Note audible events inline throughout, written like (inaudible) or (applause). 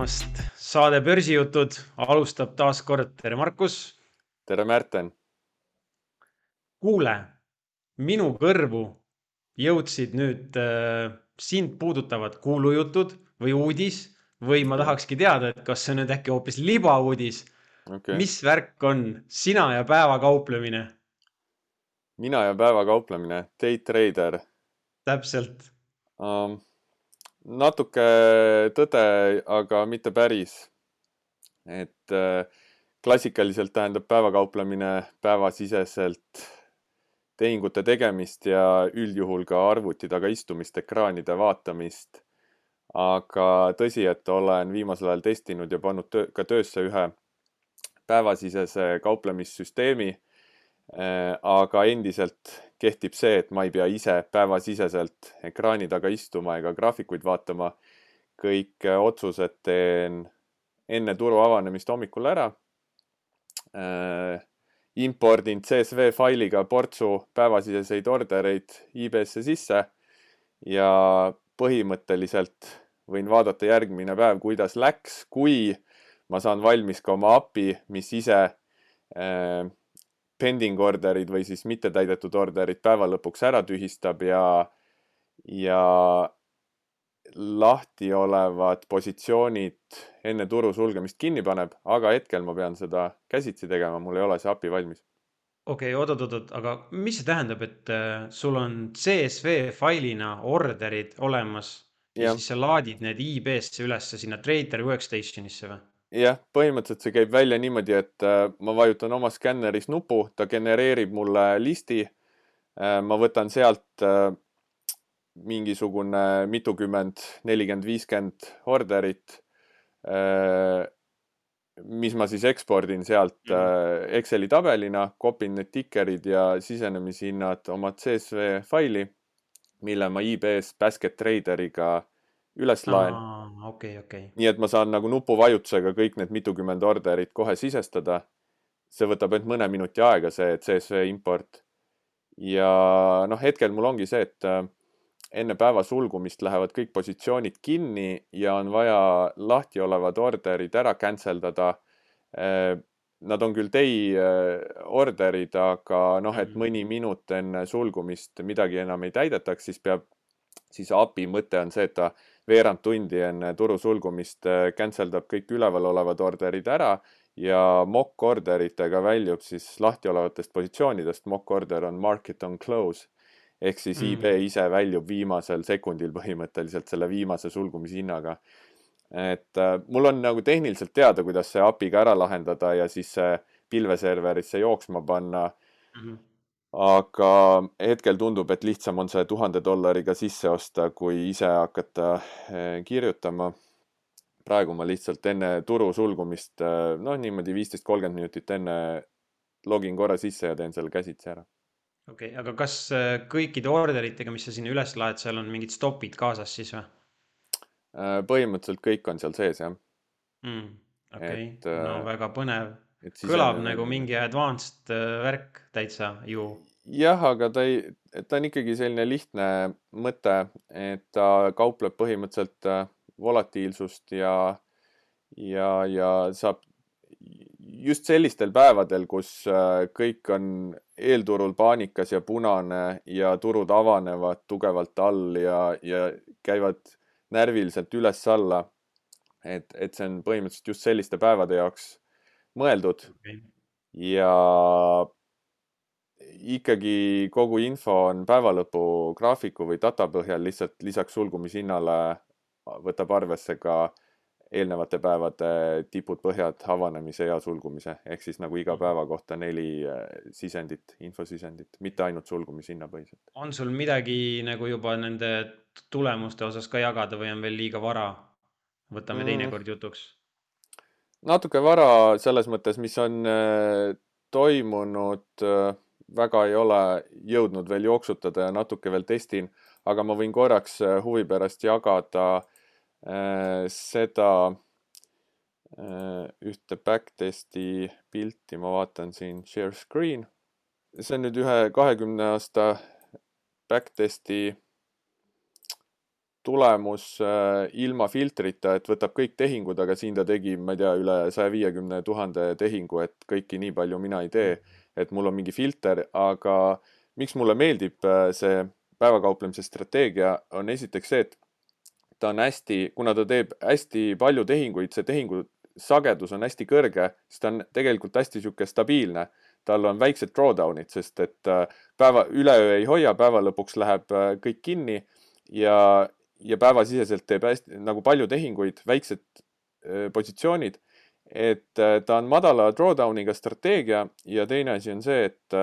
tulemast, saade Börsijutud alustab taas kord, tere Markus. tere Märten. kuule, minu kõrvu jõudsid nüüd äh, sind puudutavad kuulujutud või uudis või ma tahakski teada, et kas see on nüüd äkki hoopis libauudis okay.. mis värk on sina ja päeva kauplemine? mina ja päeva kauplemine, day trader. täpselt um,. Natuke tõde, aga mitte päris. et äh, klassikaliselt tähendab päevakauplemine päevasiseselt tehingute tegemist ja üldjuhul ka arvuti taga istumist, ekraanide vaatamist. aga tõsi, et olen viimasel ajal testinud ja pannud töö, ka töösse ühe päevasisese kauplemissüsteemi. Äh, aga endiselt kehtib see, et ma ei pea ise päevasiseselt ekraani taga istuma ega graafikuid vaatama. kõik otsused teen enne turu avanemist hommikul ära äh, impordinud CSV failiga portsu päevasiseseid ordereid eBay-sse sisse ja põhimõtteliselt võin vaadata järgmine päev, kuidas läks, kui ma saan valmis ka oma API, mis ise äh, pending orderid või siis mittetäidetud orderid päeva lõpuks ära tühistab ja, ja lahti olevad positsioonid enne turu sulgemist kinni paneb, aga hetkel ma pean seda käsitsi tegema, mul ei ole see API valmis. okei okay,, oot-oot-oot, aga mis see tähendab, et äh, sul on CSV failina orderid olemas ja, ja siis sa laadid need eBay-sse ülesse sinna Trader Workstationisse või? Jah, põhimõtteliselt see käib välja niimoodi, et äh, ma vajutan oma skänneris nupu, ta genereerib mulle listi. Äh, ma võtan sealt mingisugune mitukümmend, nelikümmend, viiskümmend orderit, äh, mis ma siis ekspordin sealt mm. Exceli tabelina, kopin need tikerid ja sisenemishinnad oma CSV faili, mille ma eBay-s Basket Traderiga üles laen. Okay, okay. nii et ma saan nagu nupuvajutusega kõik need mitukümmend orderit kohe sisestada. see võtab ainult mõne minuti aega, see CSV import. ja noh, hetkel mul ongi see, et äh, enne päeva sulgumist lähevad kõik positsioonid kinni ja on vaja lahti olevad orderid ära cancel dada. Äh, nad on küll day äh, orderid, aga noh, et mhm. mõni minut enne sulgumist midagi enam ei täidetaks, siis peab, siis API mõte on see, et ta veerand tundi enne turu sulgumist äh, cancel dab kõik üleval olevad orderid ära ja mock orderitega väljub siis lahti olevatest positsioonidest. Mock order on market on close ehk siis mm. eBay ise väljub viimasel sekundil põhimõtteliselt selle viimase sulgumishinnaga. et äh, mul on nagu tehniliselt teada, kuidas see API-ga ära lahendada ja siis see pilveserverisse jooksma panna mm. -hmm. Aga hetkel tundub, et lihtsam on see tuhande dollariga sisse osta, kui ise hakata äh, kirjutama praegu ma lihtsalt enne turu sulgumist, äh, noh, niimoodi viisteist, kolmkümmend minutit enne login korra sisse ja teen selle käsitsi ära okei okay,, aga kas äh, kõikide orderitega, mis sa sinna üles laed, seal on mingid stopid kaasas siis või? Põhimõtteliselt kõik on seal sees jah mm,. okei okay., no väga põnev. Kõlab nagu mingi advanced värk täitsa ju. jah, aga ta ei, ta on ikkagi selline lihtne mõte, et ta kaupleb põhimõtteliselt volatiilsust ja, ja, ja saab just sellistel päevadel, kus äh, kõik on eelturul paanikas ja punane ja turud avanevad tugevalt all ja, ja käivad närviliselt üles-alla. et, et see on põhimõtteliselt just selliste päevade jaoks mõeldud okay. ja ikkagi kogu info on päevalõpu graafiku või data põhjal lihtsalt lisaks sulgumishinnale võtab arvesse ka eelnevate päevade tipud, põhjad, avanemise ja sulgumise ehk siis nagu iga mhm. päeva kohta neli äh, sisendit, infosisendit, mitte ainult sulgumishinnapõhiselt. on sul midagi nagu juba nende tulemuste osas ka jagada või on veel liiga vara? võtame mm. teinekord jutuks. Natuke vara selles mõttes, mis on äh, toimunud, äh, väga ei ole jõudnud veel jooksutada ja natuke veel testin, aga ma võin korraks huvi pärast jagada äh, Äh, seda äh, ühte backtesti pilti, ma vaatan siin share screen. see on nüüd ühe kahekümne aasta backtesti tulemus äh, ilma filtrita, et võtab kõik tehingud, aga siin ta tegi, ma ei tea, üle saja viiekümne tuhande tehingu, et kõiki nii palju mina ei tee, et mul on mingi filter, aga miks mulle meeldib äh, see päevakauplemise strateegia, on esiteks see, et ta on hästi, kuna ta teeb hästi palju tehinguid, see tehingu sagedus on hästi kõrge, siis ta on tegelikult hästi niisugune stabiilne. tal on väiksed drawdown'id, sest et äh, päeva, üleöö ei hoia, päeva lõpuks läheb kõik kinni ja, ja päevasiseselt teeb hästi nagu palju tehinguid, väiksed positsioonid, et ta on madala drawdown'iga strateegia ja teine asi on see, et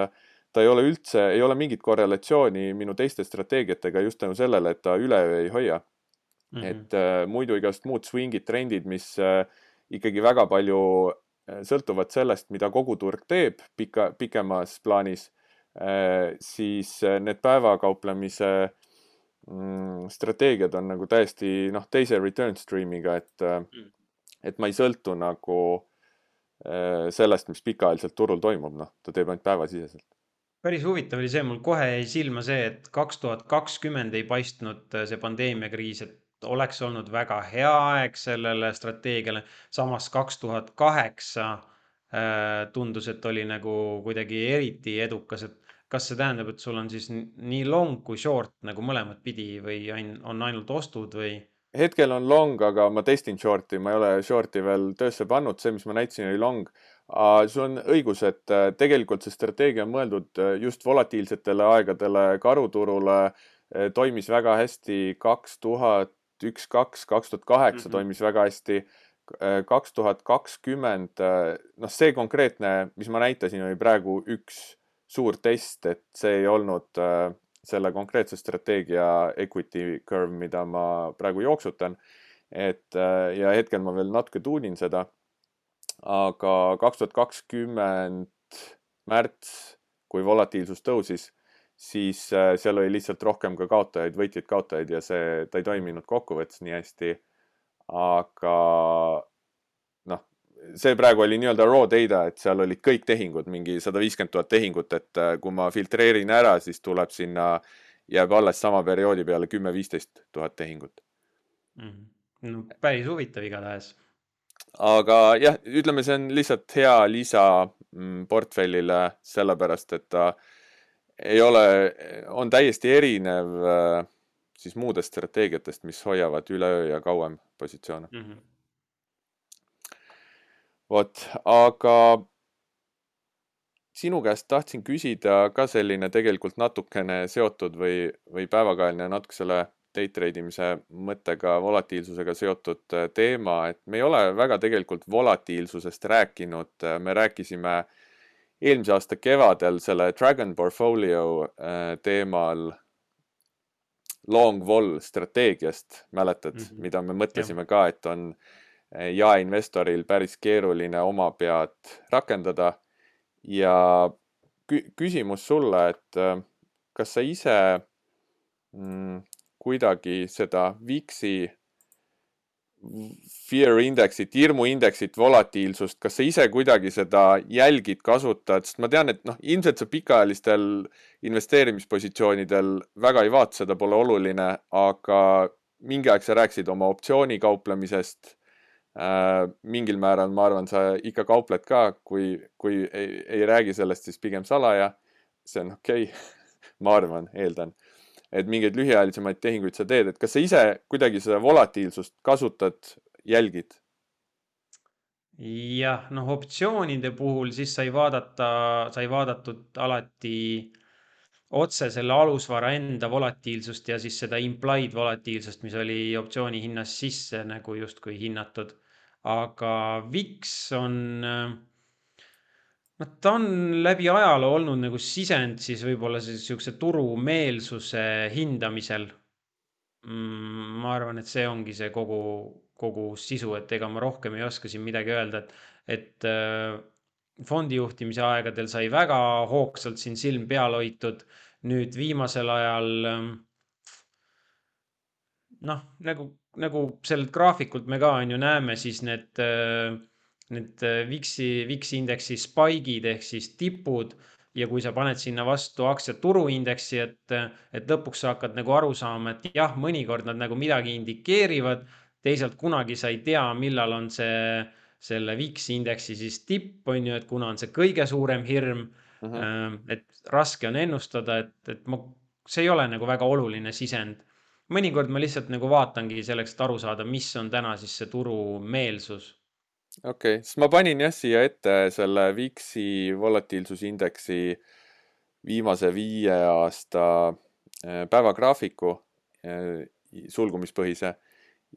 ta ei ole üldse, ei ole mingit korrelatsiooni minu teiste strateegiatega just tänu sellele, et ta üleöö ei hoia mm. -hmm. et äh, muidu igasugused muud swing'id, trendid, mis äh, ikkagi väga palju äh, sõltuvad sellest, mida kogu turg teeb pika, pikemas plaanis äh,, siis need päevakauplemise äh, mm, strateegiad on nagu täiesti noh, teise return stream'iga, et mm., et ma ei sõltu nagu äh, sellest, mis pikaajaliselt turul toimub, noh, ta teeb ainult päevasiseselt. päris huvitav oli see, mul kohe jäi silma see, et kaks tuhat kakskümmend ei paistnud äh, see pandeemiakriis, et oleks olnud väga hea aeg sellele strateegiale. samas kaks tuhat kaheksa äh, tundus, et oli nagu kuidagi eriti edukas, et kas see tähendab, et sul on siis nii long kui short nagu mõlemat pidi või on ainult ostud või? hetkel on long, aga ma testin short'i, ma ei ole short'i veel töösse pannud, see, mis ma näitasin, oli long. sul on õigus, et äh, tegelikult see strateegia on mõeldud äh, just volatiilsetele aegadele, karuturule, äh, toimis väga hästi kaks tuhat üks, kaks, kaks tuhat kaheksa mhm. toimis väga hästi kaks tuhat kakskümmend, noh, see konkreetne, mis ma näitasin, oli praegu üks suur test, et see ei olnud äh, selle konkreetse strateegia equity curve, mida ma praegu jooksutan. et äh, ja hetkel ma veel natuke tuunin seda. aga kaks tuhat kakskümmend märts, kui volatiilsus tõusis, siis äh, seal oli lihtsalt rohkem ka kaotajaid, võitjaid-kaotajaid ja see, ta ei toiminud kokkuvõttes nii hästi. aga see praegu oli nii-öelda raw data, et seal olid kõik tehingud, mingi sada viiskümmend tuhat tehingut, et äh, kui ma filtreerin ära, siis tuleb sinna, jääb alles sama perioodi peale kümme-viisteist tuhat tehingut mm. -hmm. no päris huvitav igatahes. aga jah, ütleme, see on lihtsalt hea lisa mm, portfellile, sellepärast et ta ei ole, on täiesti erinev äh, siis muudest strateegiatest, mis hoiavad üle öö ja kauem positsioone mm. -hmm vot, aga sinu käest tahtsin küsida ka selline tegelikult natukene seotud või, või päevakajaline natuke selle day trade imise mõttega, volatiilsusega seotud äh, teema, et me ei ole väga tegelikult volatiilsusest rääkinud, me rääkisime eelmise aasta kevadel selle Dragon Portfolio äh, teemal long vol strateegiast, mäletad mm, -hmm. mida me mõtlesime ja. ka, et on äh, jaeinvestoril päris keeruline oma pead rakendada. ja küsimus sulle, et äh, kas sa ise mm, kuidagi seda VIX-i fear indeksit, hirmuindeksit, volatiilsust, kas sa ise kuidagi seda jälgid, kasutad, sest ma tean, et noh, ilmselt sa pikaajalistel investeerimispositsioonidel väga ei vaata, seda pole oluline, aga mingi aeg sa rääkisid oma optsiooni kauplemisest Äh, mingil määral ma arvan, sa ikka kaupled ka, kui, kui ei, ei räägi sellest, siis pigem salaja. see on okei okay. (laughs) ma arvan, eeldan, et mingeid lühiajalisemaid tehinguid sa teed, et kas sa ise kuidagi seda volatiilsust kasutad, jälgid? jah, noh, optsioonide puhul siis sai vaadata, sai vaadatud alati otse selle alusvara enda volatiilsust ja siis seda implied volatiilsust, mis oli optsiooni hinnas sisse nagu justkui hinnatud aga VIX on, noh, ta on läbi ajaloo olnud nagu sisend siis võib-olla sihukese turumeelsuse hindamisel. Mm, ma arvan, et see ongi see kogu, kogu sisu, et ega ma rohkem ei oska siin midagi öelda, et, et äh, fondijuhtimise aegadel sai väga hoogsalt siin silm peal hoitud. nüüd viimasel ajal noh, nagu nagu sellelt graafikult me ka on ju näeme, siis need, need VIX-i, VIX-i indeksi spike'id ehk siis tipud ja kui sa paned sinna vastu aktsia turuindeksi, et, et lõpuks sa hakkad nagu aru saama, et jah, mõnikord nad nagu midagi indikeerivad, teisalt kunagi sa ei tea, millal on see, selle VIX indeksi siis tipp, on ju, et kuna on see kõige suurem hirm mm, -hmm. et raske on ennustada, et, et ma, see ei ole nagu väga oluline sisend. Mõnikord ma lihtsalt nagu vaatangi selleks, et aru saada, mis on täna siis see turumeelsus okei okay., siis ma panin jah siia ette selle VIX-i volatiilsusindeksi viimase viie aasta äh, päevagraafiku äh, sulgumispõhise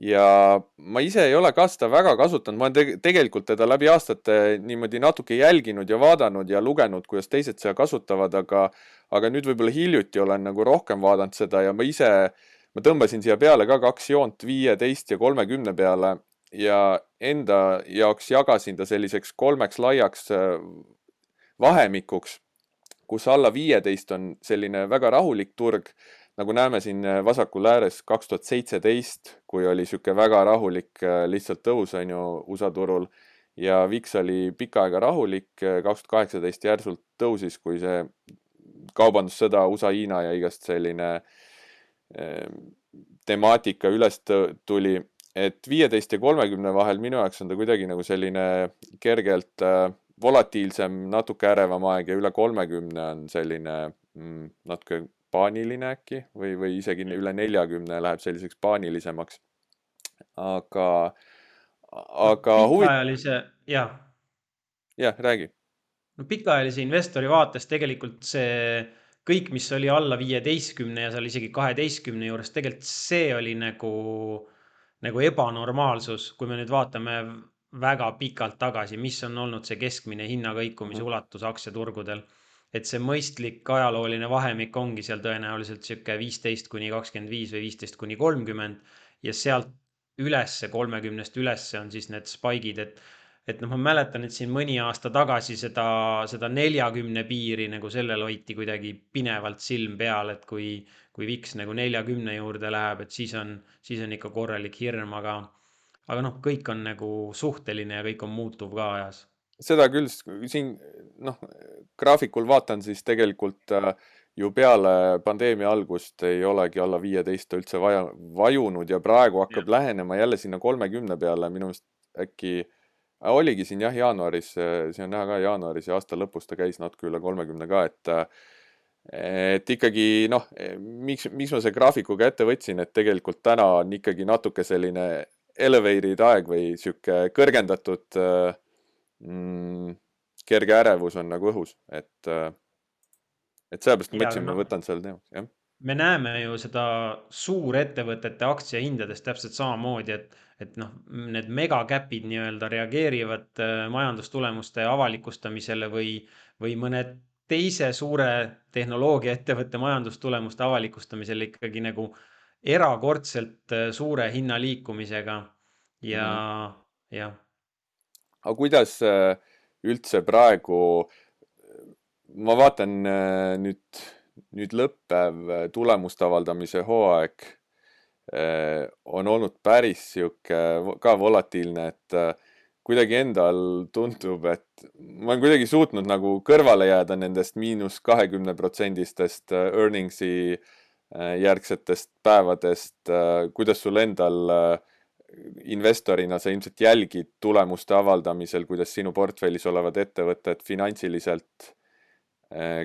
ja ma ise ei ole ka seda väga kasutanud, ma olen te tegelikult teda läbi aastate niimoodi natuke jälginud ja vaadanud ja lugenud, kuidas teised seda kasutavad, aga aga nüüd võib-olla hiljuti olen nagu rohkem vaadanud seda ja ma ise, ma tõmbasin siia peale ka kaks joont viieteist ja kolmekümne peale ja enda jaoks jagasin ta selliseks kolmeks laiaks äh, vahemikuks, kus alla viieteist on selline väga rahulik turg, nagu näeme siin äh, vasakul ääres kaks tuhat seitseteist, kui oli niisugune väga rahulik äh, lihtsalt tõus, on ju, USA turul. Ja VIX oli pikka aega rahulik, kaks tuhat kaheksateist järsult tõusis, kui see kaubandussõda USA-Hiina ja igast selline temaatika üles tuli et viieteist ja kolmekümne vahel minu jaoks on ta kuidagi nagu selline kergelt äh, volatiilsem, natuke ärevam aeg ja üle kolmekümne on selline mm, natuke paaniline äkki või, või isegi üle neljakümne läheb selliseks paanilisemaks. aga, aga pikaajalise huvit..., jah. jah, räägi. no pikaajalise investori vaates tegelikult see kõik, mis oli alla viieteistkümne ja seal isegi kaheteistkümne juures, tegelikult see oli nagu nagu ebanormaalsus, kui me nüüd vaatame väga pikalt tagasi, mis on olnud see keskmine hinnakõikumise mhm. ulatus aktsiaturgudel. et see mõistlik ajalooline vahemik ongi seal tõenäoliselt sihuke viisteist kuni kakskümmend viis või viisteist kuni kolmkümmend ja sealt ülesse, kolmekümnest ülesse on siis need spike'id, et et noh, ma mäletan, et siin mõni aasta tagasi seda, seda neljakümne piiri nagu sellel hoiti kuidagi pinevalt silm peal, et kui, kui VIX nagu neljakümne juurde läheb, et siis on, siis on ikka korralik hirm, aga, aga noh, kõik on nagu suhteline ja kõik on muutuv ka ajas. seda küll, siin noh, graafikul vaatan, siis tegelikult äh, ju peale pandeemia algust ei olegi alla viieteist üldse vaja, vajunud ja praegu hakkab ja. lähenema jälle sinna kolmekümne peale, minu meelest äkki äh, oligi siin jah, jaanuaris, siin on näha ka jaanuaris ja aasta lõpus ta käis natuke üle kolmekümne ka, et et ikkagi noh, miks, miks ma selle graafikuga ette võtsin, et tegelikult täna on ikkagi natuke selline elevated aeg või sihuke kõrgendatud mm, kerge ärevus on nagu õhus, et et sellepärast ma mõtlesin, ma võtan selle teemaks, jah me näeme ju seda suurettevõtete aktsiahindades täpselt samamoodi, et, et noh, need megacap'id nii-öelda reageerivad äh, majandustulemuste avalikustamisele või, või mõne teise suure tehnoloogiaettevõtte majandustulemuste avalikustamisele ikkagi nagu erakordselt äh, suure hinnaliikumisega ja mm, -hmm. jah. aga kuidas äh, üldse praegu, ma vaatan nüüd nüüd lõppev äh, tulemuste avaldamise hooaeg äh, on olnud päris sihuke ka volatiilne, et äh, kuidagi endal tundub, et ma olen kuidagi suutnud nagu kõrvale jääda nendest miinus kahekümne protsendistest earnings'i järgsetest päevadest. kuidas sul endal investorina sa ilmselt jälgid tulemuste avaldamisel, kuidas sinu portfellis olevad ettevõtted finantsiliselt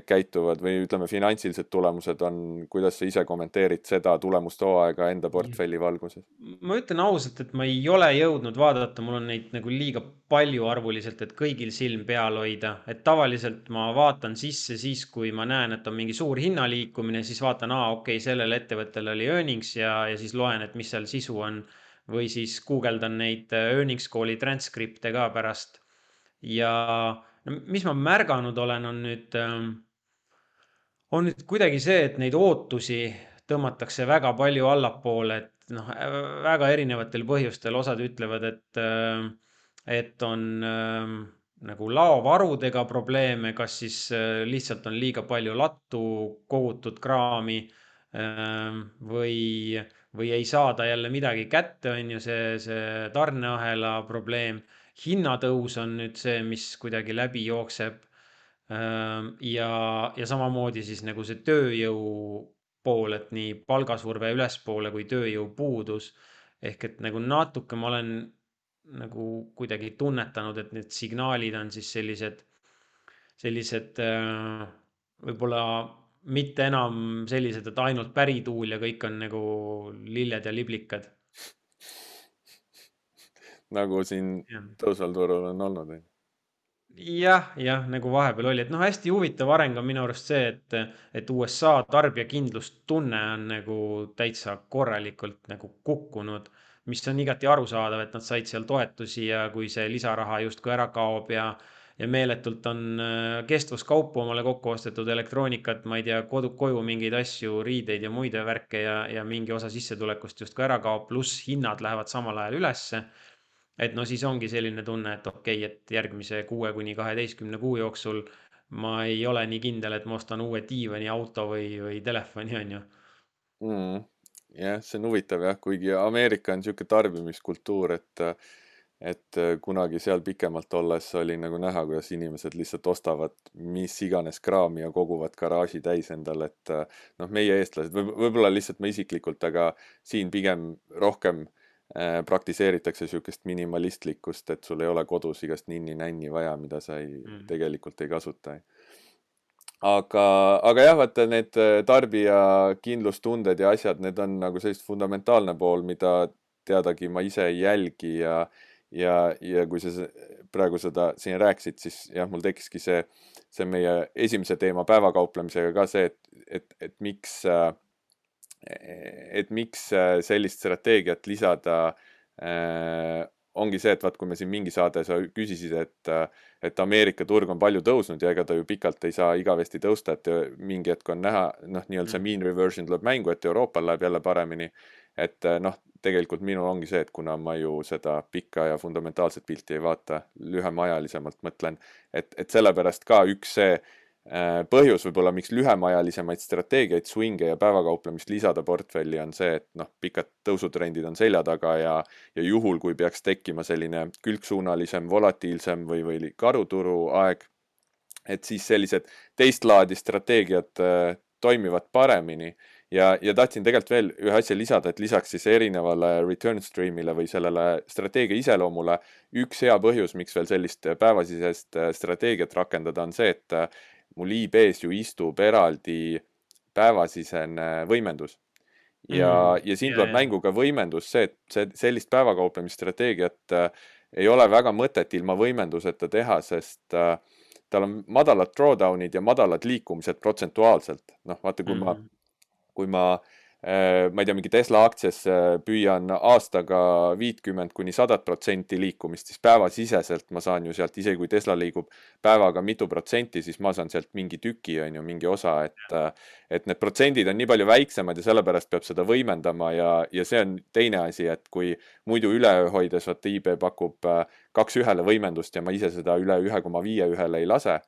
käituvad või ütleme, finantsilised tulemused on, kuidas sa ise kommenteerid seda tulemuste hooaega enda portfelli valguses? ma ütlen ausalt, et ma ei ole jõudnud vaadata, mul on neid nagu liiga palju arvuliselt, et kõigil silm peal hoida, et tavaliselt ma vaatan sisse siis, kui ma näen, et on mingi suur hinnaliikumine, siis vaatan, aa, okei okay,, sellel ettevõttel oli earnings ja, ja siis loen, et mis seal sisu on. või siis guugeldan neid earnings call'i transkripte ka pärast ja mis ma märganud olen, on nüüd, ähm, on nüüd kuidagi see, et neid ootusi tõmmatakse väga palju allapoole, et noh, väga erinevatel põhjustel, osad ütlevad, et, ähm, et on ähm, nagu laovarudega probleeme, kas siis äh, lihtsalt on liiga palju lattu kogutud kraami või, või ei saada jälle midagi kätte, on ju see, see tarneahela probleem hinnatõus on nüüd see, mis kuidagi läbi jookseb. ja, ja samamoodi siis nagu see tööjõu pool, et nii palgasurve ülespoole kui tööjõupuudus. ehk et nagu natuke ma olen nagu kuidagi tunnetanud, et need signaalid on siis sellised, sellised võib-olla mitte enam sellised, et ainult pärituul ja kõik on nagu lilled ja liblikad. Nagu siin tõusval turul on olnud, jah, jah, nagu vahepeal oli, et noh, hästi huvitav areng on minu arust see, et, et USA tarbijakindlustunne on nagu täitsa korralikult nagu kukkunud, mis on igati arusaadav, et nad said seal toetusi ja kui see lisaraha justkui ära kaob ja ja meeletult on äh, kestvuskaupu omale kokku ostetud, elektroonikat, ma ei tea, kodu, koju mingeid asju, riideid ja muid värke ja, ja mingi osa sissetulekust justkui ära kaob, pluss hinnad lähevad samal ajal ülesse et no siis ongi selline tunne, et okei okay,, et järgmise kuue kuni kaheteistkümne kuu jooksul ma ei ole nii kindel, et ma ostan uue diivani, auto või, või telefoni, on ju mm,. jah, see on huvitav jah, kuigi Ameerika on niisugune tarbimiskultuur, et et kunagi seal pikemalt olles oli nagu näha, kuidas inimesed lihtsalt ostavad mis iganes kraami ja koguvad garaaži täis endale, et noh, meie eestlased võib, võib-olla lihtsalt ma isiklikult, aga siin pigem rohkem äh, praktiseeritakse niisugust minimalistlikkust, et sul ei ole kodus igast ninni-nänni vaja, mida sa ei mm., tegelikult ei kasuta. aga, aga jah, vaata need äh, tarbija kindlustunded ja asjad, need on nagu sellist fundamentaalne pool, mida teadagi ma ise ei jälgi ja ja, ja kui sa praegu seda siin rääkisid, siis jah, mul tekkiski see, see meie esimese teema päevakauplemisega ka see, et, et, et miks äh, et miks äh, sellist strateegiat lisada äh, ongi see, et vaat kui me siin mingi saade, sa küsisid, et, äh, et Ameerika turg on palju tõusnud ja ega ta ju pikalt ei saa igavesti tõusta, et mingi hetk on näha, noh, nii-öelda see mm. mean reversion tuleb mängu, et Euroopal läheb jälle paremini. et noh, tegelikult minul ongi see, et kuna ma ju seda pikka ja fundamentaalset pilti ei vaata, lühemaajalisemalt mõtlen, et, et sellepärast ka üks see põhjus võib-olla, miks lühemaajalisemaid strateegiaid, swing'e ja päevakauplemist lisada portfelli on see, et noh, pikad tõusutrendid on selja taga ja, ja juhul, kui peaks tekkima selline külgsuunalisem, volatiilsem või, või karuturu aeg, et siis sellised teist laadi strateegiad äh, toimivad paremini. Ja, ja tahtsin tegelikult veel ühe asja lisada, et lisaks siis erinevale return stream'ile või sellele strateegia iseloomule, üks hea põhjus, miks veel sellist päevasisest äh, strateegiat rakendada, on see, et mul IB-s ju istub eraldi päevasisene võimendus. ja mm,, ja siin tuleb mängu ka võimendus, see, et see, sellist päevakauplemisstrateegiat äh, ei ole väga mõtet ilma võimenduseta teha, sest äh, tal on madalad drawdown'id ja madalad liikumised protsentuaalselt. noh, vaata, kui mm. ma, kui ma Äh, ma ei tea, mingi Tesla aktsiasse püüan aastaga viitkümmend kuni sadat protsenti liikumist, siis päevasiseselt ma saan ju sealt, isegi kui Tesla liigub päevaga mitu protsenti, siis ma saan sealt mingi tüki, on ju, mingi osa, et et need protsendid on nii palju väiksemad ja sellepärast peab seda võimendama ja, ja see on teine asi, et kui muidu üleöö hoides, vaata IB pakub äh, kaks ühele võimendust ja ma ise seda üle ühe koma viie ühele ei lase,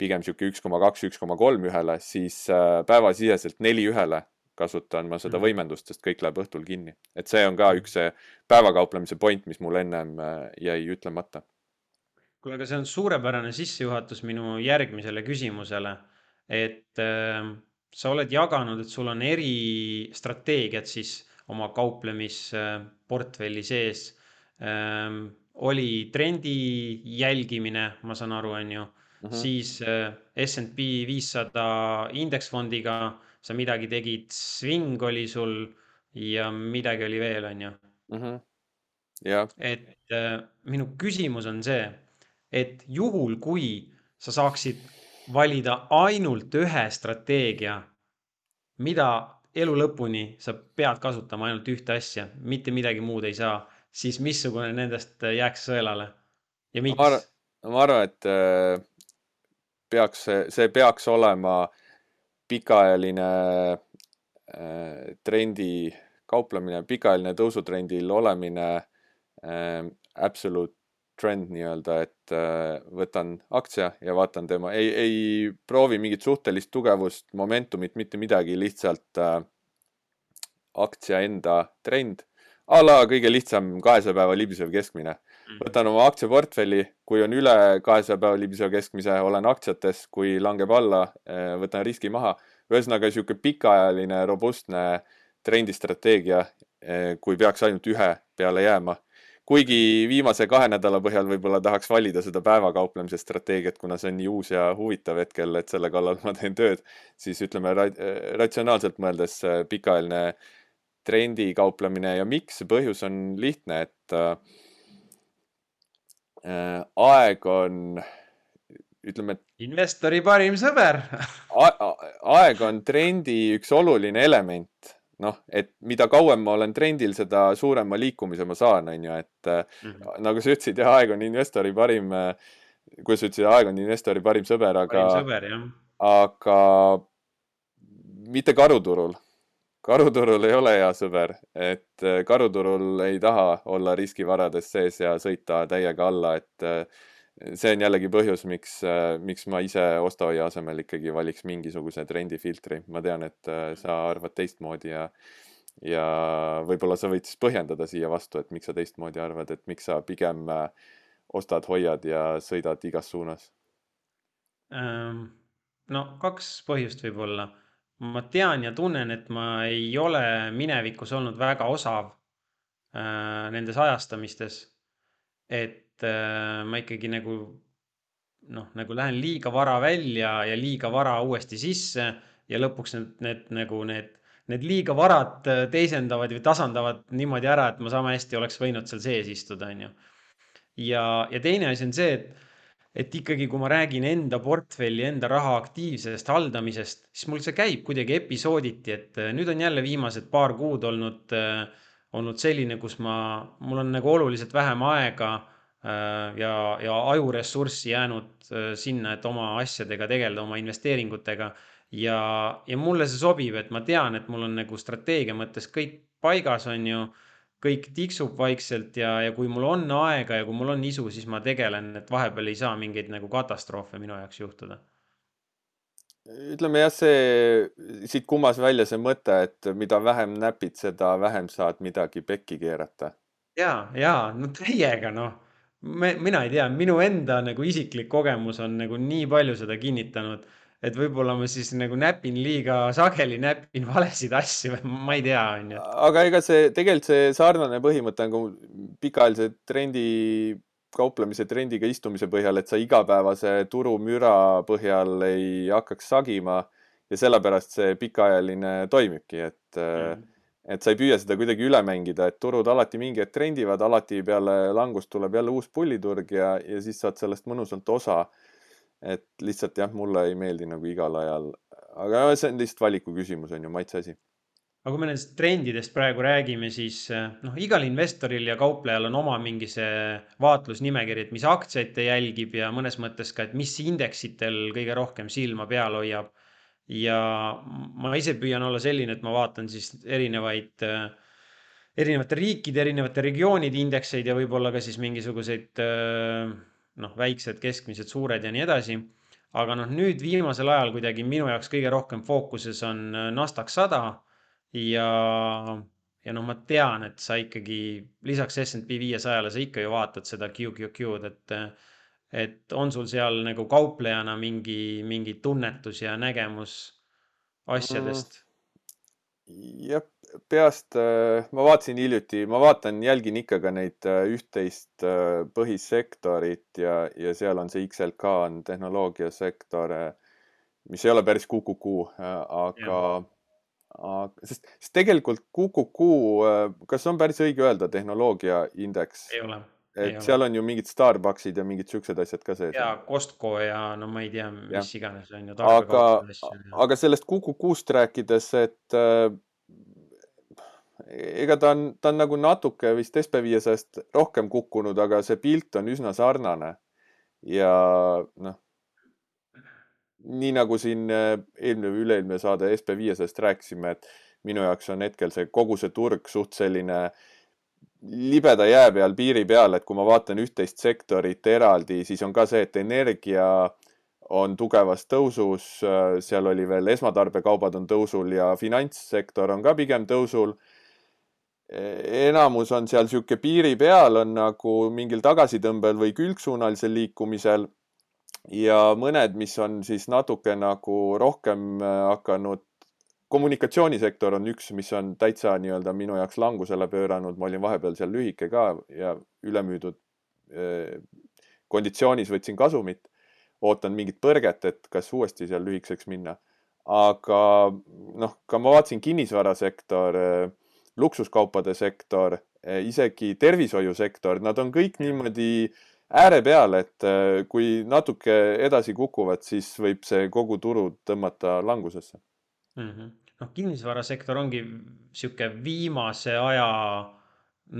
pigem niisugune üks koma kaks, üks koma kolm ühele, siis äh, päevasiseselt neli ühele kasutan ma seda mhm. võimendust, sest kõik läheb õhtul kinni. et see on ka üks see päevakauplemise point, mis mul ennem äh, jäi ütlemata. kuule, aga see on suurepärane sissejuhatus minu järgmisele küsimusele. et äh, sa oled jaganud, et sul on eri strateegiad siis oma kauplemisportfelli sees ähm,. oli trendi jälgimine, ma saan aru, on ju -hmm. siis äh, SNP viissada indeksfondiga sa midagi tegid, sving oli sul ja midagi oli veel, on ju mm. -hmm. jah. et äh, minu küsimus on see, et juhul, kui sa saaksid valida ainult ühe strateegia, mida elu lõpuni sa pead kasutama ainult ühte asja, mitte midagi muud ei saa, siis missugune nendest jääks sõelale ja miks? ma arvan, et äh, peaks, see peaks olema pikaajaline äh, trendi kauplemine, pikaajaline tõusutrendil olemine äh,, absolute trend nii-öelda, et äh, võtan aktsia ja vaatan tema, ei, ei proovi mingit suhtelist tugevust, momentumit, mitte midagi, lihtsalt äh, aktsia enda trend. a la kõige lihtsam kahesaja päeva libisev keskmine võtan oma aktsiaportfelli, kui on üle kahesaja päeva libiseva keskmise, olen aktsiates, kui langeb alla, võtan riski maha. ühesõnaga sihuke pikaajaline robustne trendistrateegia, kui peaks ainult ühe peale jääma. Kuigi viimase kahe nädala põhjal võib-olla tahaks valida seda päevakauplemise strateegiat, kuna see on nii uus ja huvitav hetkel, et selle kallal ma teen tööd, siis ütleme ratsionaalselt mõeldes äh, pikaajaline trendi kauplemine ja miks, põhjus on lihtne, et äh, aeg on, ütleme. investori parim sõber aeg on trendi üks oluline element noh, et mida kauem ma olen trendil, seda suurema liikumise ma saan, on ju, et mm -hmm. nagu sa ütlesid, jah, aeg on investori parim, äh, kuidas sa ütlesid, aeg on investori parim sõber, aga, aga mitte karuturul. Karuturul ei ole hea sõber, et äh, karuturul ei taha olla riskivarades sees ja sõita täiega alla, et see on jällegi põhjus, miks, miks ma ise ostuhoia asemel ikkagi valiks mingisuguse trendifiltri. ma tean, et äh, sa arvad teistmoodi ja, ja võib-olla sa võid siis põhjendada siia vastu, et miks sa teistmoodi arvad, et miks sa pigem äh, ostad, hoiad ja sõidad igas suunas? Ähm, no kaks põhjust võib-olla. Ma tean ja tunnen, et ma ei ole minevikus olnud väga osav äh, nendes ajastamistes. et äh, ma ikkagi nagu noh, nagu lähen liiga vara välja ja liiga vara uuesti sisse ja lõpuks need, need nagu need, need liiga varad äh, teisendavad või tasandavad niimoodi ära, et ma sama hästi oleks võinud seal sees istuda, onju. ja, ja teine asi on see, et, et ikkagi, kui ma räägin enda portfelli, enda raha aktiivsest haldamisest, siis mul see käib kuidagi episooditi, et äh, nüüd on jälle viimased paar kuud olnud, olnud selline, kus ma, mul on nagu oluliselt vähem aega Äh, ja, ja ajuressurssi jäänud äh, sinna, et oma asjadega tegeleda, oma investeeringutega. ja, ja mulle see sobib, et ma tean, et mul on nagu strateegia mõttes kõik paigas, on ju. Kõik tiksub vaikselt ja, ja kui mul on aega ja kui mul on isu, siis ma tegelen, et vahepeal ei saa mingeid nagu katastroofe minu jaoks juhtuda ütleme jah, see, siit kumas välja see mõte, et mida vähem näpid, seda vähem saad midagi pekki keerata. ja, ja no täiega noh me, mina ei tea, minu enda nagu isiklik kogemus on nagu nii palju seda kinnitanud, et võib-olla ma siis nagu näpin liiga sageli, näpin valesid asju, ma ei tea, onju. aga ega see tegelikult see sarnane põhimõte on ka pikaajalise trendi, kauplemise trendiga istumise põhjal, et sa igapäevase turumüra põhjal ei hakkaks sagima ja sellepärast see pikaajaline toimibki, et mm et sa ei püüa seda kuidagi üle mängida, et turud alati mingi hetk trendivad, alati peale langust tuleb jälle uus pulliturg ja, ja siis saad sellest mõnusalt osa. Et lihtsalt jah, mulle ei meeldi nagu igal ajal, aga see on lihtsalt valiku küsimus, on ju, maitse asi. aga kui me nendest trendidest praegu räägime, siis noh, igal investoril ja kauplejal on oma mingi see vaatlusnimekiri, et mis aktsiaid ta jälgib ja mõnes mõttes ka, et mis indeksitel kõige rohkem silma peal hoiab ja ma ise püüan olla selline, et ma vaatan siis erinevaid, erinevate riikide, erinevate regioonide indekseid ja võib-olla ka siis mingisuguseid noh, väiksed, keskmised, suured ja nii edasi. aga noh, nüüd viimasel ajal kuidagi minu jaoks kõige rohkem fookuses on NASDAQ sada ja, ja noh, ma tean, et sa ikkagi lisaks SNP viiesajale, sa ikka ju vaatad seda QQQ-d, et et on sul seal nagu kauplejana mingi, mingi tunnetus ja nägemus asjadest mm.? Jah, peast äh, ma vaatasin hiljuti, ma vaatan, jälgin ikka ka neid äh, üht-teist äh, põhisektorit ja, ja seal on see XLK on tehnoloogiasektor, mis ei ole päris QQQ, aga, aga sest, sest tegelikult QQQ, kas on päris õige öelda tehnoloogiaindeks? ei ole et seal on ju mingid Starbucksid ja mingid siuksed asjad ka sees. ja Costco ja no ma ei tea, mis ja. iganes on ju. aga, aga sellest Kuku-Kuust rääkides, et äh, ega ta on, ta on nagu natuke vist SB500-st rohkem kukkunud, aga see pilt on üsna sarnane. ja noh, nii nagu siin äh, eelmine või üle-eelmine saade SB500-st rääkisime, et minu jaoks on hetkel see kogu see turg suht selline äh, libeda jää peal, piiri peal, et kui ma vaatan üht-teist sektorit eraldi, siis on ka see, et energia on tugevas tõusus, seal oli veel esmatarbekaubad on tõusul ja finantssektor on ka pigem tõusul. enamus on seal sihuke piiri peal, on nagu mingil tagasitõmbel või külgsuunalisel liikumisel. ja mõned, mis on siis natuke nagu rohkem hakanud kommunikatsioonisektor on üks, mis on täitsa nii-öelda minu jaoks langusele pööranud, ma olin vahepeal seal lühike ka ja ülemüüdud eh, konditsioonis võtsin kasumit. ootan mingit põrget, et kas uuesti seal lühikeseks minna. aga noh, ka ma vaatasin kinnisvarasektor, eh, luksuskaupade sektor, eh, isegi tervishoiusektor, nad on kõik niimoodi ääre peal, et kui natuke edasi kukuvad, siis võib see kogu turu tõmmata langusesse mm. -hmm noh, kinnisvarasektor ongi sihuke viimase aja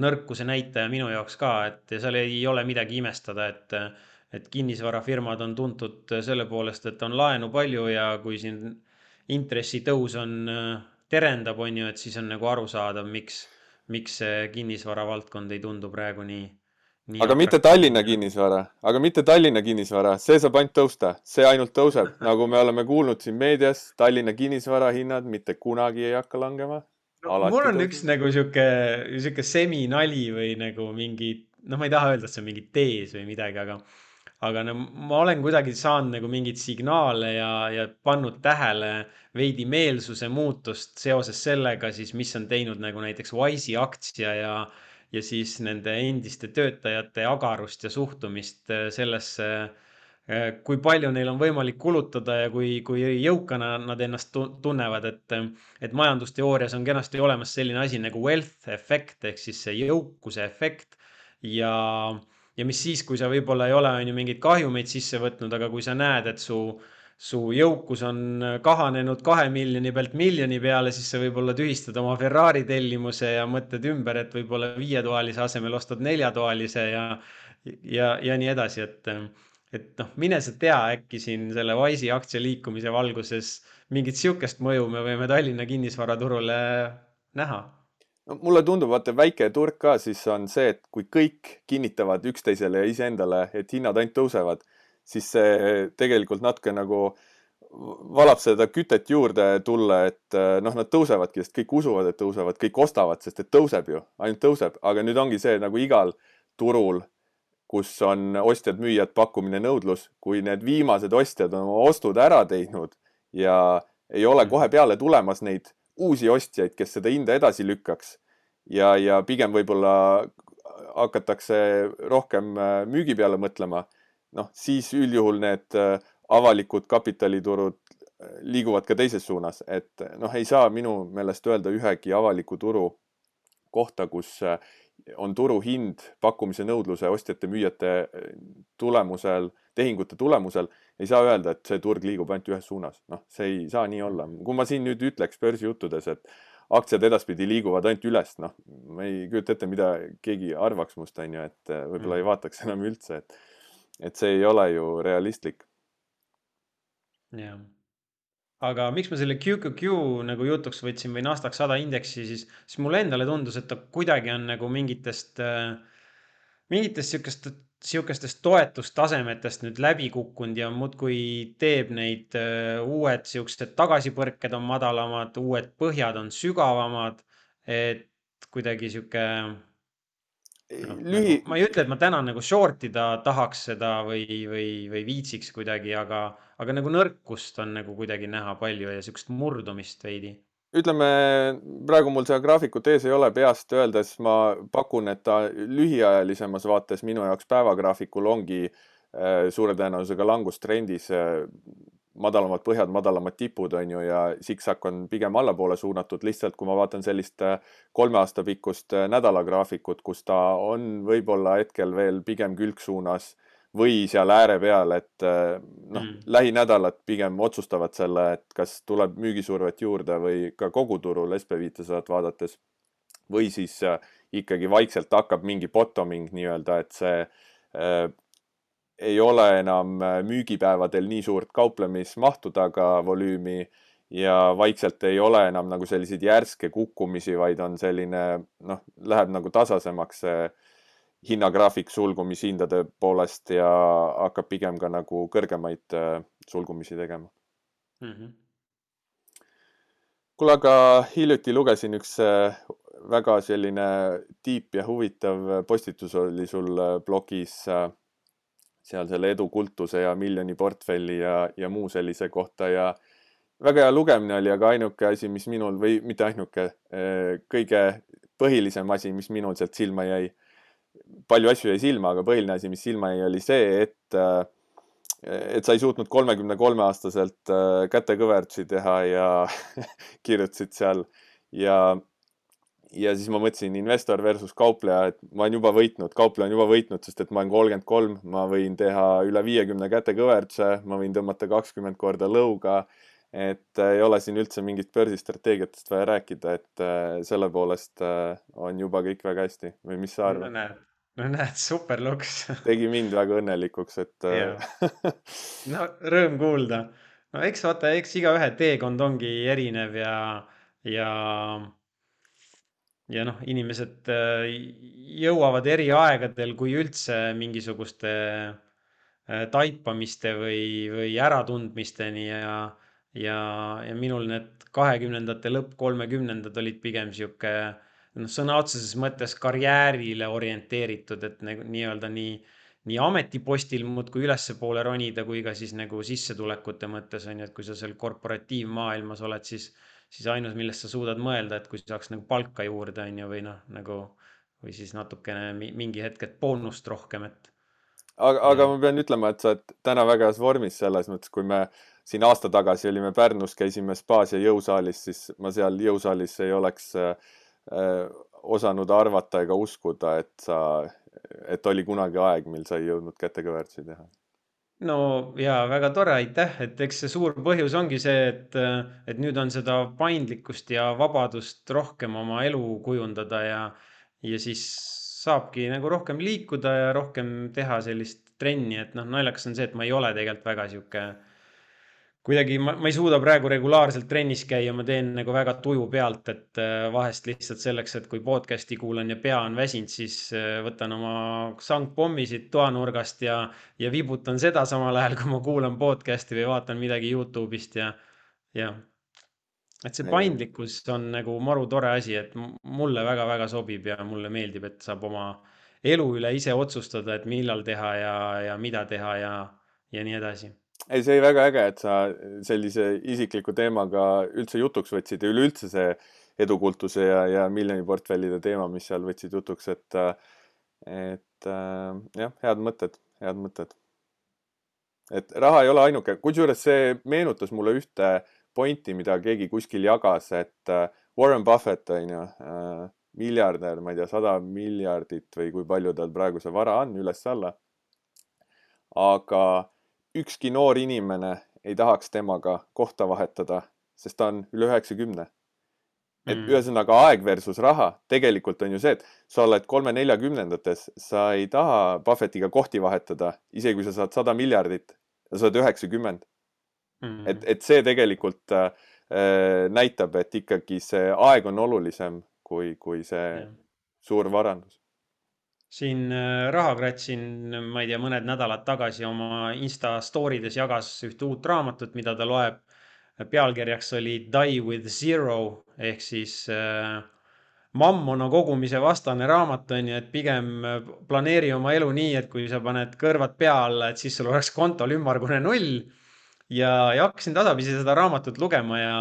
nõrkuse näitaja minu jaoks ka, et seal ei ole midagi imestada, et, et kinnisvarafirmad on tuntud selle poolest, et on laenu palju ja kui siin intressitõus on, terendab, on ju, et siis on nagu arusaadav, miks, miks see kinnisvara valdkond ei tundu praegu nii aga mitte Tallinna kinnisvara, aga mitte Tallinna kinnisvara, see saab ainult tõusta, see ainult tõuseb, (laughs) nagu me oleme kuulnud siin meedias, Tallinna kinnisvara hinnad mitte kunagi ei hakka langema. No, mul on tõuseb. üks nagu sihuke, sihuke seminali või nagu mingi, noh, ma ei taha öelda, et see on mingi tees või midagi, aga, aga no ma olen kuidagi saanud nagu mingeid signaale ja, ja pannud tähele veidi meelsuse muutust seoses sellega siis, mis on teinud nagu näiteks Wise'i aktsia ja ja siis nende endiste töötajate agarust ja suhtumist äh, sellesse, äh, kui palju neil on võimalik kulutada ja kui, kui jõukana nad ennast tunnevad, et, et majandusteoorias on kenasti olemas selline asi nagu wealth efekt ehk siis see jõukuse efekt. Ja, ja mis siis, kui sa võib-olla ei ole, on ju, mingeid kahjumeid sisse võtnud, aga kui sa näed, et su su jõukus on kahanenud kahe miljoni pealt miljoni peale, siis sa võib-olla tühistad oma Ferrari tellimuse ja mõtled ümber, et võib-olla viietoalise asemel ostad neljatoalise ja, ja, ja nii edasi, et, et noh, mine sa tea, äkki siin selle Wise'i aktsia liikumise valguses mingit sihukest mõju me võime Tallinna kinnisvaraturule näha. No mulle tundub, vaata väike turg ka siis on see, et kui kõik kinnitavad üksteisele ja iseendale, et hinnad ainult tõusevad siis see tegelikult natuke nagu valab seda kütet juurde tulla, et eh, noh, nad tõusevadki, sest kõik usuvad, et tõusevad, kõik ostavad, sest et tõuseb ju, ainult tõuseb, aga nüüd ongi see nagu igal turul, kus on ostjad-müüjad, pakkumine, nõudlus, kui need viimased ostjad on oma ostud ära teinud ja ei ole kohe peale tulemas neid uusi ostjaid, kes seda hinda edasi lükkaks ja, ja pigem võib-olla hakatakse rohkem eh, müügi peale mõtlema noh, siis üldjuhul need äh, avalikud kapitaliturud äh, liiguvad ka teises suunas, et noh, ei saa minu meelest öelda ühegi avaliku turu kohta, kus äh, on turuhind pakkumise-nõudluse, ostjate-müüjate tulemusel, tehingute tulemusel, ei saa öelda, et see turg liigub ainult ühes suunas. noh, see ei saa nii olla. kui ma siin nüüd ütleks börsijuttudes, et aktsiad edaspidi liiguvad ainult üles, noh, ma ei kujuta ette, mida keegi arvaks must, on ju, et võib-olla ei mm. vaataks enam üldse, et et see ei ole ju realistlik. jah, aga miks ma selle QQQ nagu jutuks võtsin või Nasdaq sada indeksi, siis, siis mulle endale tundus, et ta kuidagi on nagu mingitest, mingitest sihukest, sihukestest toetustasemetest nüüd läbi kukkunud ja muudkui teeb neid uued sihukesed tagasipõrked on madalamad, uued põhjad on sügavamad. et kuidagi sihuke no, lühi... Nagu, ma ei ütle, et ma täna nagu short ida tahaks seda või, või, või viitsiks kuidagi, aga, aga nagu nõrkust on nagu kuidagi näha palju ja sihukest murdumist veidi. ütleme, praegu mul seda graafikut ees ei ole, peast öeldes ma pakun, et ta lühiajalisemas vaates minu jaoks päevagraafikul ongi äh, suure tõenäosusega langustrendis äh, madalamad põhjad, madalamad tipud on ju ja siksak on pigem allapoole suunatud, lihtsalt kui ma vaatan sellist äh, kolme aasta pikkust äh, nädalagraafikut, kus ta on võib-olla hetkel veel pigem külgsuunas või seal ääre peal, et äh, noh mm., lähinädalad pigem otsustavad selle, et kas tuleb müügisurvet juurde või ka koguturul SB viitesadat vaadates või siis ikkagi vaikselt hakkab mingi bottoming nii-öelda, et see ei ole enam äh, müügipäevadel nii suurt kauplemismahtu taga, volüümi ja vaikselt ei ole enam nagu selliseid järske kukkumisi, vaid on selline noh, läheb nagu tasasemaks see hinnagraafik sulgumishindade poolest ja hakkab pigem ka nagu kõrgemaid äh, sulgumisi tegema mm. -hmm. kuule, aga hiljuti lugesin üks äh, väga selline tiip ja huvitav postitus oli sul blogis seal selle edukultuse ja miljoni portfelli ja, ja muu sellise kohta ja väga hea lugemine oli, aga ainuke asi, mis minul või mitte ainuke, kõige põhilisem asi, mis minul sealt silma jäi. palju asju jäi silma, aga põhiline asi, mis silma jäi, oli see, et et sa ei suutnud kolmekümne kolme aastaselt kätekõverdusi teha ja (laughs) kirjutasid seal ja ja siis ma mõtlesin investor versus kaupleja, et ma olen juba võitnud, kaupleja on juba võitnud, sest et ma olen kolmkümmend kolm, ma võin teha üle viiekümne kätekõverduse, ma võin tõmmata kakskümmend korda lõuga. et äh, ei ole siin üldse mingit börsistrateegiatest vaja rääkida, et äh, selle poolest äh, on juba kõik väga hästi või mis sa arvad? no no näed, super luks (laughs) tegi mind väga õnnelikuks, et (laughs) no rõõm kuulda. no eks vaata, eks igaühe teekond ongi erinev ja, ja ja noh, inimesed äh, jõuavad eri aegadel, kui üldse mingisuguste äh, taipamiste või, või äratundmisteni ja, ja, ja minul need kahekümnendate lõpp, kolmekümnendad olid pigem sihuke noh, sõna otseses mõttes karjäärile orienteeritud, et nagu nii-öelda nii, nii ametipostil muudkui ülespoole ronida, kui ka siis nagu sissetulekute mõttes on ju, et kui sa seal korporatiivmaailmas oled, siis siis ainus, millest sa suudad mõelda, et kui saaks nagu palka juurde, on ju, või noh, nagu või siis natukene mingi hetk, et boonust rohkem, et. aga, aga ma pean ütlema, et sa oled täna väga heas vormis selles mõttes, kui me siin aasta tagasi olime Pärnus, käisime spaas ja jõusaalis, siis ma seal jõusaalis ei oleks äh, osanud arvata ega uskuda, et sa, et oli kunagi aeg, mil sa ei jõudnud kätekõverdusi teha no ja väga tore, aitäh, et eks see suur põhjus ongi see, et, et nüüd on seda paindlikkust ja vabadust rohkem oma elu kujundada ja, ja siis saabki nagu rohkem liikuda ja rohkem teha sellist trenni, et noh, naljakas on see, et ma ei ole tegelikult väga sihuke kuidagi ma, ma ei suuda praegu regulaarselt trennis käia, ma teen nagu väga tuju pealt, et äh, vahest lihtsalt selleks, et kui podcast'i kuulan ja pea on väsinud, siis äh, võtan oma sangpommi siit toanurgast ja, ja vibutan seda samal ajal, kui ma kuulan podcast'i või vaatan midagi Youtube'ist ja, jah. et see paindlikkus on nagu maru tore asi, et mulle väga-väga sobib ja mulle meeldib, et saab oma elu üle ise otsustada, et millal teha ja, ja mida teha ja, ja nii edasi ei, see oli väga äge, et sa sellise isikliku teemaga üldse jutuks võtsid ja üleüldse see edukultuse ja, ja miljoniportfellide teema, mis seal võtsid jutuks, et, et jah, head mõtted, head mõtted. et raha ei ole ainuke, kusjuures see meenutas mulle ühte pointi, mida keegi kuskil jagas, et Warren Buffett on ju miljardär, ma ei tea, sada miljardit või kui palju tal praegu see vara on üles-alla. aga ükski noor inimene ei tahaks temaga kohta vahetada, sest ta on üle üheksakümne. et mm. ühesõnaga aeg versus raha, tegelikult on ju see, et sa oled kolme-neljakümnendates, sa ei taha Buffettiga kohti vahetada, isegi kui sa saad sada miljardit ja sa oled üheksakümmend mm.. et, et see tegelikult äh, näitab, et ikkagi see aeg on olulisem kui, kui see yeah. suur varandus siin äh, Rahakratt siin, ma ei tea, mõned nädalad tagasi oma Insta story des jagas ühte uut raamatut, mida ta loeb. pealkirjaks oli Die with zero ehk siis äh, mammona kogumise vastane raamat on ju, et pigem äh, planeeri oma elu nii, et kui sa paned kõrvad pea alla, et siis sul oleks kontol ümmargune null. ja, ja hakkasin tasapisi seda raamatut lugema ja,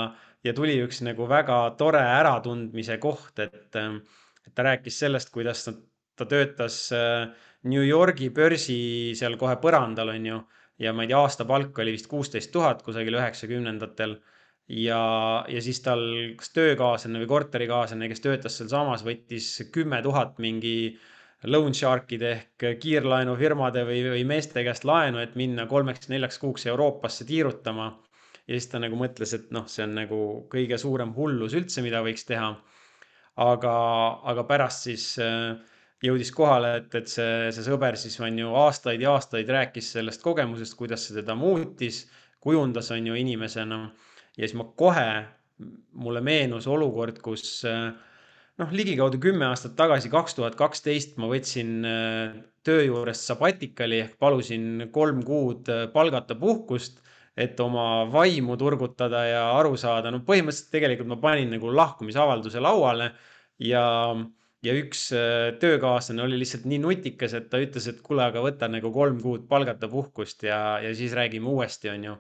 ja tuli üks nagu väga tore äratundmise koht, et, äh, et ta rääkis sellest, kuidas nad ta töötas äh, New Yorgi börsi seal kohe põrandal, on ju. ja ma ei tea, aastapalk oli vist kuusteist tuhat kusagil üheksakümnendatel. ja, ja siis tal kas töökaaslane või korterikaaslane, kes töötas sealsamas, võttis kümme tuhat mingi loan shark'ide ehk kiirlaenufirmade või, või meeste käest laenu, et minna kolmeks-neljaks kuuks Euroopasse tiirutama. ja siis ta nagu mõtles, et noh, see on nagu kõige suurem hullus üldse, mida võiks teha. aga, aga pärast siis äh, jõudis kohale, et, et see, see sõber siis on ju aastaid ja aastaid rääkis sellest kogemusest, kuidas see teda muutis, kujundas, on ju inimesena. ja siis ma kohe, mulle meenus olukord, kus noh, ligikaudu kümme aastat tagasi, kaks tuhat kaksteist, ma võtsin äh, töö juurest sabatikali ehk palusin kolm kuud äh, palgata puhkust, et oma vaimu turgutada ja aru saada. no põhimõtteliselt tegelikult ma panin nagu lahkumisavalduse lauale ja, ja üks äh, töökaaslane oli lihtsalt nii nutikas, et ta ütles, et kuule, aga võta nagu kolm kuud palgata puhkust ja, ja siis räägime uuesti, onju.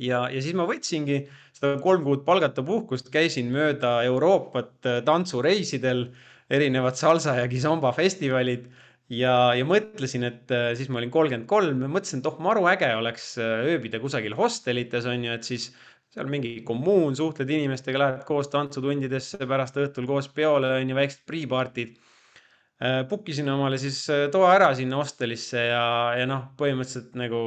Ja, ja siis ma võtsingi seda kolm kuud palgata puhkust, käisin mööda Euroopat äh, tantsureisidel, erinevad salsa ja kizomba festivalid ja, ja mõtlesin, et äh, siis ma olin kolmkümmend kolm mõtlesin, et oh, maru äge oleks ööbida kusagil hostelites on ju, et siis seal mingi kommuun, suhtled inimestega, lähed koos tantsutundidesse, pärast õhtul koos peole on ju, väiksed pre-party'd. Book isin omale siis toa ära sinna hostelisse ja, ja noh, põhimõtteliselt nagu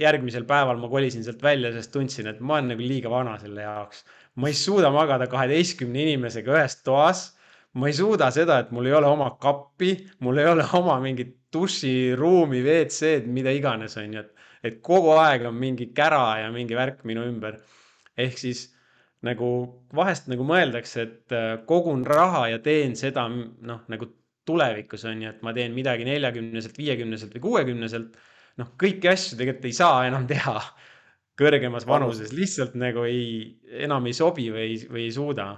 järgmisel päeval ma kolisin sealt välja, sest tundsin, et ma olen nagu liiga vana selle jaoks. ma ei suuda magada kaheteistkümne inimesega ühes toas. ma ei suuda seda, et mul ei ole oma kappi, mul ei ole oma mingit duširuumi, WC-d, mida iganes, on ju, et, et kogu aeg on mingi kära ja mingi värk minu ümber. ehk siis nagu vahest nagu mõeldakse, et äh, kogun raha ja teen seda noh, nagu tulevikus on ju, et ma teen midagi neljakümneselt, viiekümneselt või kuuekümneselt noh, kõiki asju tegelikult ei saa enam teha kõrgemas vanuses, lihtsalt nagu ei, enam ei sobi või, või ei suuda.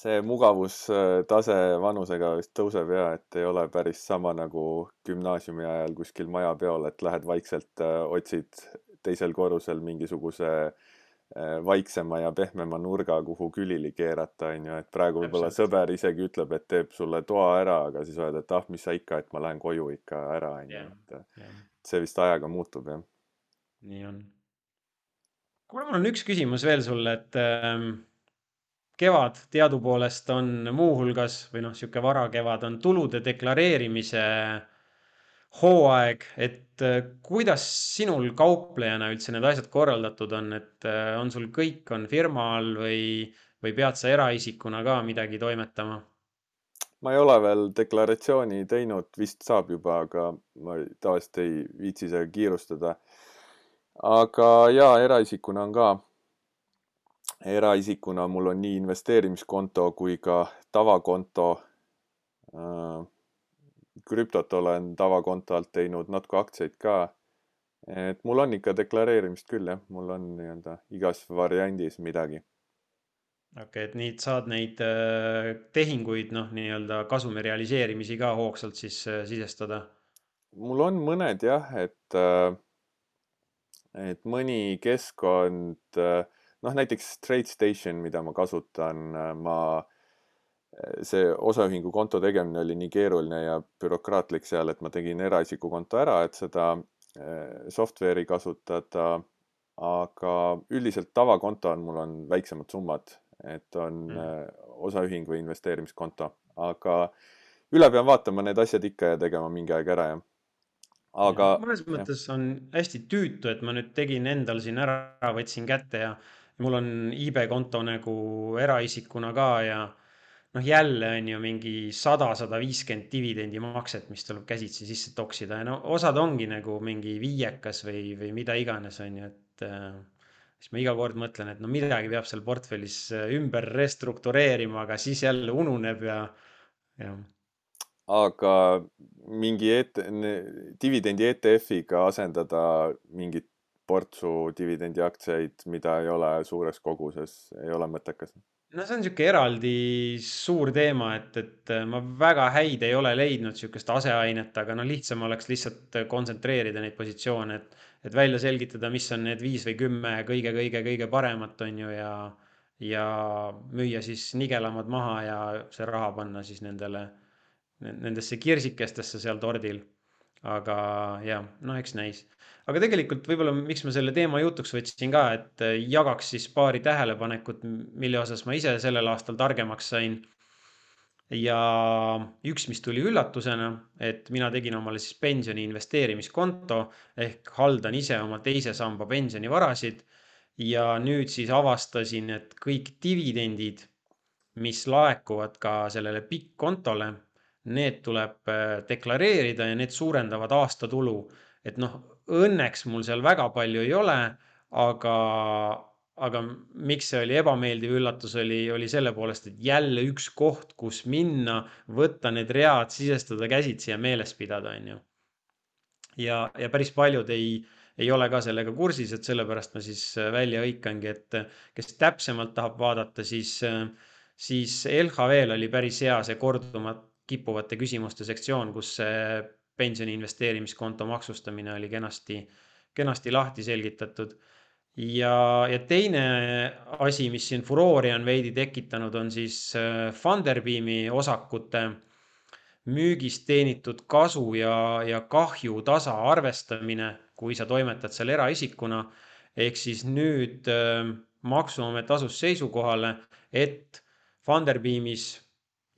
See mugavustase vanusega vist tõuseb ja et ei ole päris sama nagu gümnaasiumi ajal kuskil majapeol, et lähed vaikselt, äh, otsid teisel korrusel mingisuguse äh, vaiksema ja pehmema nurga, kuhu külili keerata, onju, et praegu võib-olla sõber isegi ütleb, et teeb sulle toa ära, aga siis oled, et ah, mis sa ikka, et ma lähen koju ikka ära, onju, et see vist ajaga muutub, jah. nii on. kuule, mul on üks küsimus veel sulle, et äh, kevad teadupoolest on muuhulgas või noh, niisugune varakevad on tulude deklareerimise hooaeg, et äh, kuidas sinul kauplejana üldse need asjad korraldatud on, et äh, on sul kõik on firma all või, või pead sa eraisikuna ka midagi toimetama? ma ei ole veel deklaratsiooni teinud, vist saab juba, aga ma tavaliselt ei viitsi sellega kiirustada. aga jaa, eraisikuna on ka, eraisikuna mul on nii investeerimiskonto kui ka tavakonto. Äh, krüptot olen tavakonto alt teinud, natuke aktsiaid ka. et mul on ikka deklareerimist küll jah, mul on nii-öelda igas variandis midagi okei okay,, et nii saad neid äh, tehinguid, noh, nii-öelda kasumi realiseerimisi ka hoogsalt siis äh, sisestada? mul on mõned jah, et et mõni keskkond äh,, noh näiteks TradeStation, mida ma kasutan, äh, ma, äh, see osaühingu konto tegemine oli nii keeruline ja bürokraatlik seal, et ma tegin eraisiku konto ära, et seda äh, software'i kasutada aga üldiselt tavakonto on, mul on väiksemad summad et on mm. osaühing või investeerimiskonto, aga üle pean vaatama need asjad ikka ja tegema mingi aeg ära, jah. aga. mõnes mõttes on hästi tüütu, et ma nüüd tegin endal siin ära, võtsin kätte ja mul on iibe konto nagu eraisikuna ka ja noh, jälle on ju mingi sada, sada viiskümmend dividendimakset, mis tuleb käsitsi sisse toksida ja no osad ongi nagu mingi viiekas või, või mida iganes, on ju, et äh, siis ma iga kord mõtlen, et no midagi peab seal portfellis äh, ümber restruktureerima, aga siis jälle ununeb ja, ja. aga mingi et, dividendi ETF-iga asendada mingit portsu dividendiaktsiaid, mida ei ole suures koguses, ei ole mõttekas no see on niisugune eraldi suur teema, et, et äh, ma väga häid ei ole leidnud niisugust aseainet, aga no lihtsam oleks lihtsalt kontsentreerida neid positsioone, et, et välja selgitada, mis on need viis või kümme kõige-kõige-kõige paremat, on ju, ja, ja müüa siis nigelamad maha ja see raha panna siis nendele, nendesse kirsikestesse seal tordil. aga jah, noh, eks näis aga tegelikult võib-olla, miks ma selle teema jutuks võtsin ka, et äh, jagaks siis paari tähelepanekut, mille osas ma ise sellel aastal targemaks sain. ja üks, mis tuli üllatusena, et mina tegin omale siis pensioni investeerimiskonto ehk haldan ise oma teise samba pensionivarasid. ja nüüd siis avastasin, et kõik dividendid, mis laekuvad ka sellele PIK-kontole, need tuleb äh, deklareerida ja need suurendavad aastatulu et noh, õnneks mul seal väga palju ei ole, aga, aga miks see oli ebameeldiv üllatus, oli, oli selle poolest, et jälle üks koht, kus minna, võtta need read, sisestada käsitsi ja meeles pidada, on ju. ja, ja päris paljud ei, ei ole ka sellega kursis, et sellepärast ma siis välja hõikangi, et kes täpsemalt tahab vaadata, siis, siis LHV-l oli päris hea see korduma kippuvate küsimuste sektsioon, kus see pensioni investeerimiskonto maksustamine oli kenasti, kenasti lahti selgitatud. ja, ja teine asi, mis siin furoori on veidi tekitanud, on siis äh, Funderbeami osakute müügist teenitud kasu ja, ja kahju tasaarvestamine, kui sa toimetad seal eraisikuna. ehk siis nüüd äh, maksuamet asus seisukohale, et Funderbeamis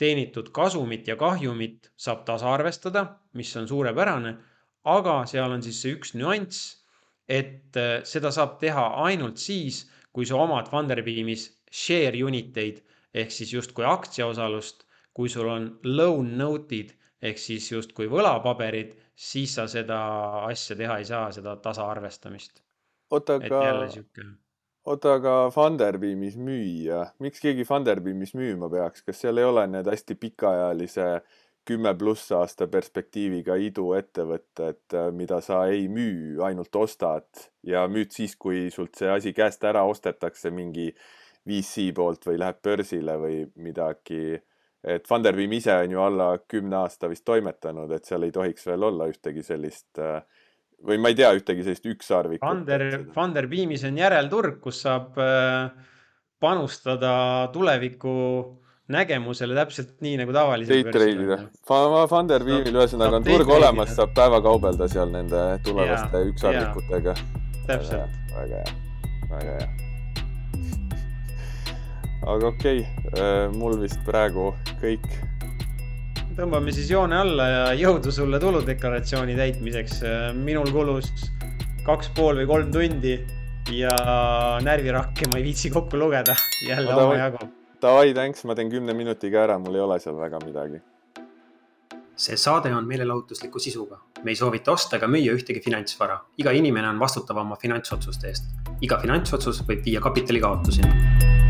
teenitud kasumit ja kahjumit saab tasaarvestada, mis on suurepärane, aga seal on siis see üks nüanss, et äh, seda saab teha ainult siis, kui sa omad Funderbeamis share unit eid ehk siis justkui aktsiaosalust, kui sul on loan note'id ehk siis justkui võlapaberid, siis sa seda asja teha ei saa, seda tasaarvestamist. oota, aga, oota, aga Funderbeamis müüa, miks keegi Funderbeamis müüma peaks, kas seal ei ole need hästi pikaajalise kümme pluss aasta perspektiiviga iduettevõtted, mida sa ei müü, ainult ostad ja müüd siis, kui sult see asi käest ära ostetakse mingi VC poolt või läheb börsile või midagi? Et Funderbeam ise on ju alla kümne aasta vist toimetanud, et seal ei tohiks veel olla ühtegi sellist äh, või ma ei tea ühtegi sellist ükssarvikut. Funder, Funderbeamis on järelturg, kus saab äh, panustada tuleviku nägemusele täpselt nii nagu tavaliselt. Day trade'ida. Funderbeamil ühesõnaga on turg olemas, saab päeva kaubelda seal nende tulevaste ükssarvikutega. täpselt. väga hea, väga hea aga okei okay,, äh, mul vist praegu kõik. Tõmbame siis joone alla ja jõudu sulle tuludeklaratsiooni täitmiseks. Minul kulus kaks pool või kolm tundi ja närvirakke ma ei viitsi kokku lugeda jälle no, omajagu. Davai, thanks, ma teen kümne minutiga ära, mul ei ole seal väga midagi. see saade on meelelahutusliku sisuga. me ei soovita osta ega müüa ühtegi finantsvara. iga inimene on vastutav oma finantsotsuste eest. iga finantsotsus võib viia kapitali kaotuseni